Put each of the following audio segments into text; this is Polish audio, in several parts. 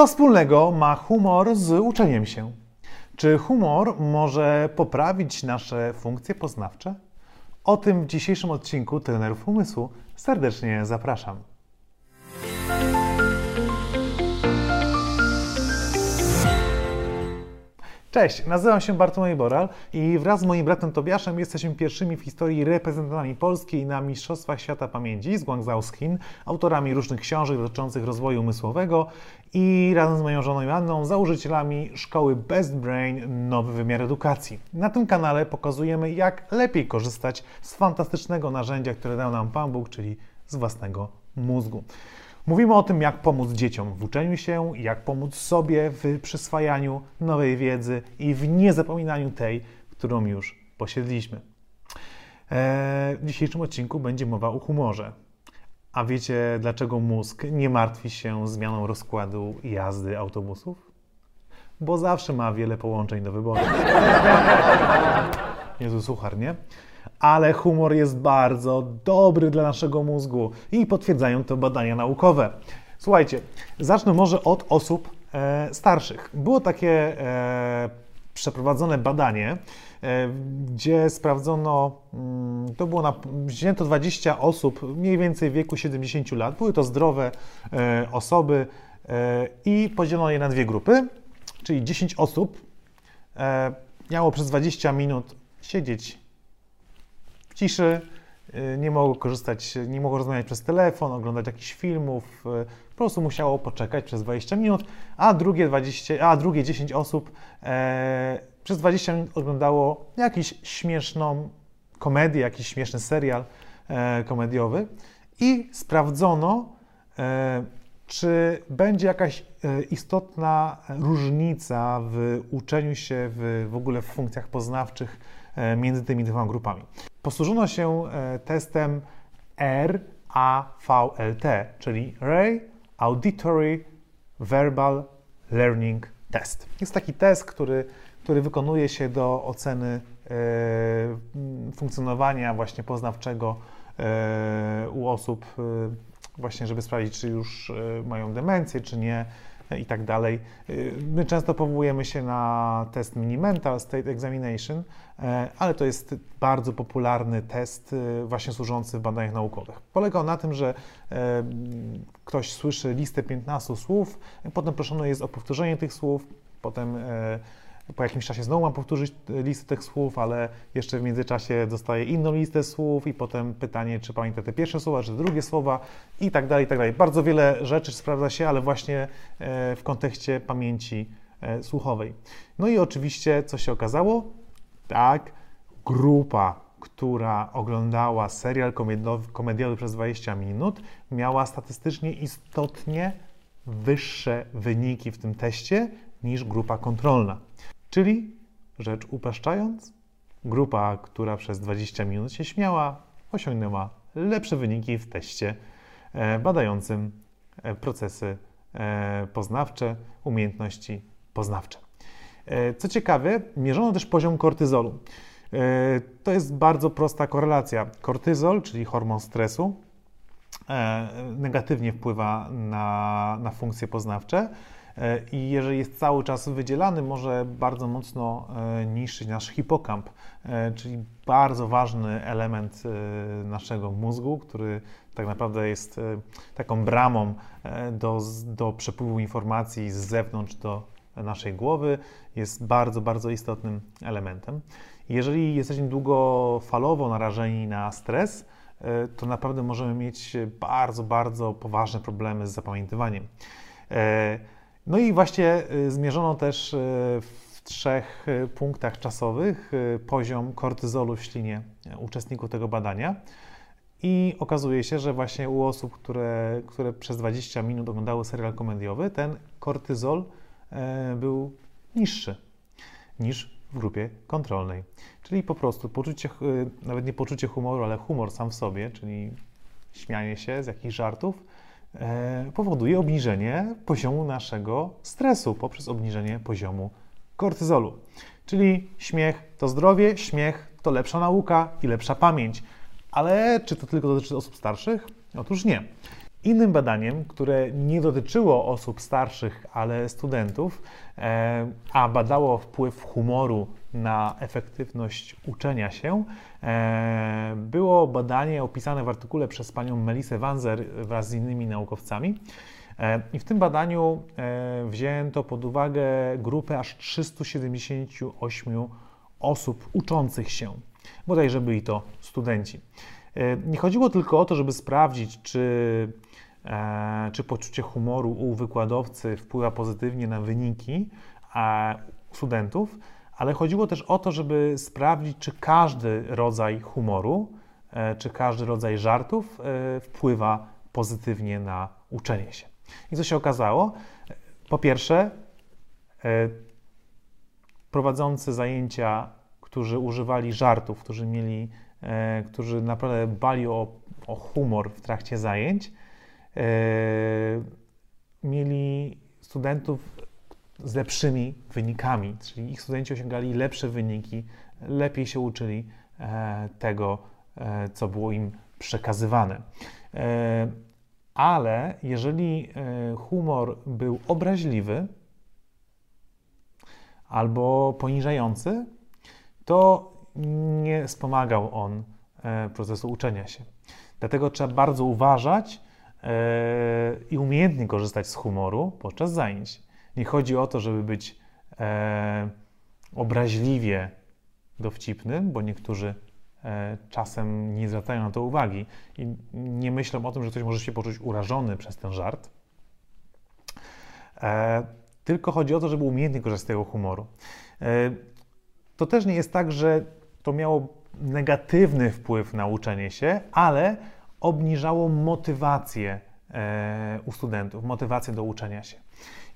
Co wspólnego ma humor z uczeniem się? Czy humor może poprawić nasze funkcje poznawcze? O tym w dzisiejszym odcinku Trenerów Umysłu serdecznie zapraszam. Cześć, nazywam się Bartłomiej Boral i wraz z moim bratem Tobiaszem jesteśmy pierwszymi w historii reprezentantami Polski na Mistrzostwach Świata Pamięci z Guangzhou z Chin, autorami różnych książek dotyczących rozwoju umysłowego i razem z moją żoną Joanną założycielami szkoły Best Brain Nowy Wymiar Edukacji. Na tym kanale pokazujemy, jak lepiej korzystać z fantastycznego narzędzia, które dał nam Pan Bóg, czyli z własnego mózgu. Mówimy o tym, jak pomóc dzieciom w uczeniu się, jak pomóc sobie w przyswajaniu nowej wiedzy i w niezapominaniu tej, którą już posiedliśmy. Eee, w dzisiejszym odcinku będzie mowa o humorze. A wiecie, dlaczego mózg nie martwi się zmianą rozkładu jazdy autobusów? Bo zawsze ma wiele połączeń do wyboru. Jezu, suchar, nie? Ale humor jest bardzo dobry dla naszego mózgu i potwierdzają to badania naukowe. Słuchajcie, zacznę może od osób e, starszych. Było takie e, przeprowadzone badanie, e, gdzie sprawdzono, mm, to było na, wzięto 20 osób mniej więcej w wieku 70 lat, były to zdrowe e, osoby e, i podzielono je na dwie grupy, czyli 10 osób e, miało przez 20 minut siedzieć ciszy, y, nie mogło korzystać, nie mogło rozmawiać przez telefon, oglądać jakichś filmów, y, po prostu musiało poczekać przez 20 minut, a drugie, 20, a drugie 10 osób e, przez 20 minut oglądało jakiś śmieszną komedię, jakiś śmieszny serial e, komediowy i sprawdzono, e, czy będzie jakaś e, istotna różnica w uczeniu się w, w ogóle w funkcjach poznawczych między tymi dwoma grupami. Posłużono się e, testem RAVLT, czyli Ray Auditory Verbal Learning Test. Jest taki test, który, który wykonuje się do oceny e, funkcjonowania właśnie poznawczego e, u osób, e, właśnie żeby sprawdzić, czy już e, mają demencję, czy nie, i tak dalej. Y, my często powołujemy się na test Mini-Mental State Examination, e, ale to jest bardzo popularny test y, właśnie służący w badaniach naukowych. Polega on na tym, że e, ktoś słyszy listę 15 słów, potem proszony jest o powtórzenie tych słów, potem e, po jakimś czasie znowu mam powtórzyć listę tych słów, ale jeszcze w międzyczasie dostaję inną listę słów i potem pytanie, czy pamięta te pierwsze słowa, czy drugie słowa i tak dalej, i tak dalej. Bardzo wiele rzeczy sprawdza się, ale właśnie e, w kontekście pamięci e, słuchowej. No i oczywiście, co się okazało? Tak, grupa, która oglądała serial komediowy przez 20 minut, miała statystycznie istotnie wyższe wyniki w tym teście niż grupa kontrolna. Czyli, rzecz upraszczając, grupa, która przez 20 minut się śmiała, osiągnęła lepsze wyniki w teście e, badającym e, procesy e, poznawcze, umiejętności poznawcze. Co ciekawe, mierzono też poziom kortyzolu. To jest bardzo prosta korelacja. Kortyzol, czyli hormon stresu, negatywnie wpływa na, na funkcje poznawcze i jeżeli jest cały czas wydzielany, może bardzo mocno e, niszczyć nasz hipokamp, e, czyli bardzo ważny element naszego mózgu, który tak naprawdę jest taką bramą do, do przepływu informacji z zewnątrz do naszej głowy, jest bardzo, bardzo istotnym elementem. Jeżeli jesteśmy długofalowo narażeni na stres, to naprawdę możemy mieć bardzo, bardzo poważne problemy z zapamiętywaniem. No i właśnie y, zmierzono też y, w trzech y, punktach czasowych poziom kortyzolu w ślinie uczestników tego badania. I okazuje się, że właśnie u osób, które, które przez 20 minut oglądały serial komediowy, ten kortyzol e, był niższy niż w grupie kontrolnej. Czyli po prostu poczucie, nawet nie poczucie humoru, ale humor sam w sobie, czyli śmianie się z jakichś żartów, powoduje obniżenie poziomu naszego stresu poprzez obniżenie poziomu kortyzolu. Czyli śmiech to zdrowie, śmiech to lepsza nauka i lepsza pamięć. Ale czy to tylko dotyczy osób starszych? Otóż nie. Innym badaniem, które nie dotyczyło osób starszych, ale studentów, e, a badało wpływ humoru na efektywność uczenia się, e, było badanie opisane w artykule przez panią Melisę Wanzer wraz z innymi naukowcami. E, I w tym badaniu wzięto pod uwagę grupę aż 378 osób uczących się, bodajże byli to studenci. Nie chodziło tylko o to, żeby sprawdzić, czy E, czy poczucie humoru u wykładowcy wpływa pozytywnie na wyniki e, studentów, ale chodziło też o to, żeby sprawdzić, czy każdy rodzaj humoru, e, czy każdy rodzaj żartów wpływa pozytywnie na uczenie się. I co się okazało? Po pierwsze, prowadzący zajęcia, którzy używali żartów, którzy mieli, którzy naprawdę bali o, o humor w trakcie zajęć, E, mieli studentów z lepszymi wynikami, czyli ich studenci osiągali lepsze wyniki, lepiej się uczyli e, tego, e, co było im przekazywane. Ale jeżeli humor był obraźliwy albo poniżający, to nie wspomagał on procesu uczenia się. Dlatego trzeba bardzo uważać, i umiejętnie korzystać z humoru podczas zajęć. Nie chodzi o to, żeby być e, obraźliwie dowcipnym, bo niektórzy e, czasem nie zwracają na to uwagi i nie myślą o tym, że ktoś może się poczuć urażony przez ten żart. E, tylko chodzi o to, żeby umiejętnie korzystać z tego humoru. E, to też nie jest tak, że to miało negatywny wpływ na uczenie się, ale obniżało motywację e, u studentów, motywację do uczenia się.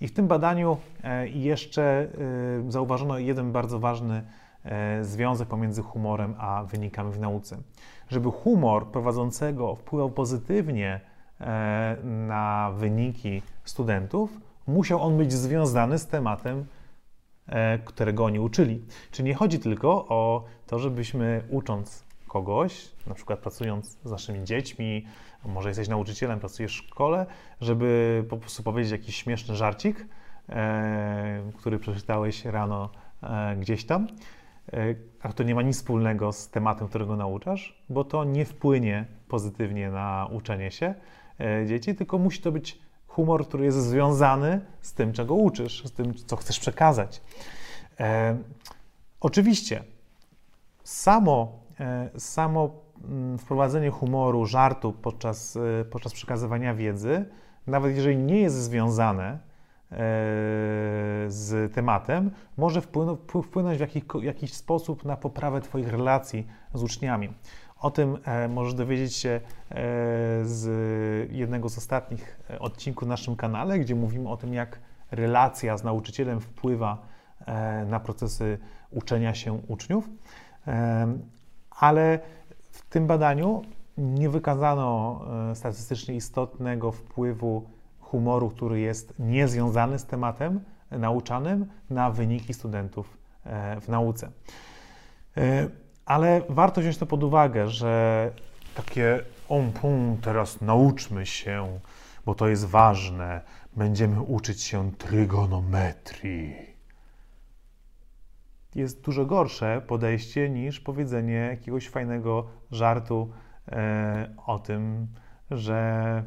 I w tym badaniu e, jeszcze e, zauważono jeden bardzo ważny związek pomiędzy humorem a wynikami w nauce. Żeby humor prowadzącego wpływał pozytywnie na wyniki studentów, musiał on być związany z tematem, którego oni uczyli. Czyli nie chodzi tylko o to, żebyśmy ucząc kogoś, na przykład pracując z naszymi dziećmi, może jesteś nauczycielem, pracujesz w szkole, żeby po prostu powiedzieć jakiś śmieszny żarcik, e, który przeczytałeś rano e, gdzieś tam, e, a to nie ma nic wspólnego z tematem, którego nauczasz, bo to nie wpłynie pozytywnie na uczenie się e, dzieci, tylko musi to być humor, który jest związany z tym, czego uczysz, z tym, co chcesz przekazać. E, oczywiście, samo samo mm, wprowadzenie humoru, żartu podczas, e, podczas przekazywania wiedzy, nawet jeżeli nie jest związane e, z tematem, może wpłynąć w jakiś, jakiś sposób na poprawę Twoich relacji z uczniami. O tym możesz dowiedzieć się z jednego z ostatnich odcinków na naszym kanale, gdzie mówimy o tym, jak relacja z nauczycielem wpływa na procesy uczenia się uczniów ale w tym badaniu nie wykazano e, statystycznie istotnego wpływu humoru, który jest niezwiązany z tematem nauczanym na wyniki studentów e, w nauce. E, ale warto wziąć to pod uwagę, że takie on pum, teraz nauczmy się, bo to jest ważne, będziemy uczyć się trygonometrii jest dużo gorsze podejście niż powiedzenie jakiegoś fajnego żartu e, o tym, że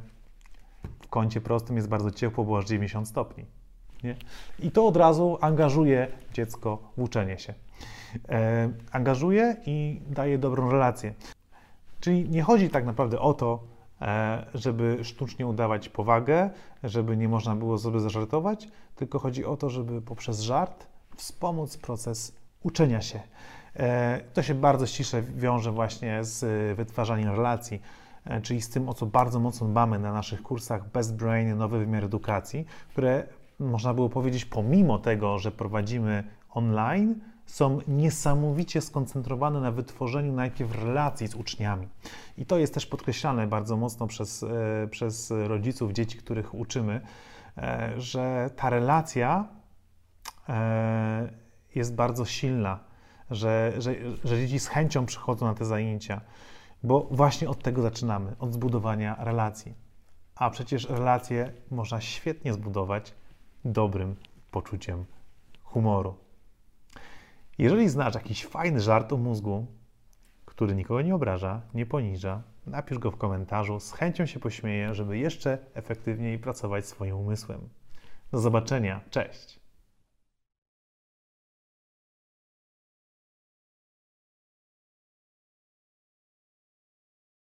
w kącie prostym jest bardzo ciepło, bo aż 90 stopni. Nie? I to od razu angażuje dziecko w uczenie się. E, angażuje i daje dobrą relację. Czyli nie chodzi tak naprawdę o to, e, żeby sztucznie udawać powagę, żeby nie można było sobie zażartować, tylko chodzi o to, żeby poprzez żart wspomóc proces uczenia się. E, to się bardzo ściśle wiąże właśnie z wytwarzaniem relacji, e, czyli z tym, o co bardzo mocno dbamy na naszych kursach Best Brain, Nowy Wymiar Edukacji, które można było powiedzieć, pomimo tego, że prowadzimy online, są niesamowicie skoncentrowane na wytworzeniu najpierw relacji z uczniami. I to jest też podkreślane bardzo mocno przez, e, przez rodziców dzieci, których uczymy, że ta relacja jest bardzo silna, że, że, że dzieci z chęcią przychodzą na te zajęcia, bo właśnie od tego zaczynamy, od zbudowania relacji. A przecież relacje można świetnie zbudować dobrym poczuciem humoru. Jeżeli znasz jakiś fajny żart o mózgu, który nikogo nie obraża, nie poniża, napisz go w komentarzu. Z chęcią się pośmieję, żeby jeszcze efektywniej pracować swoim umysłem. Do zobaczenia. Cześć.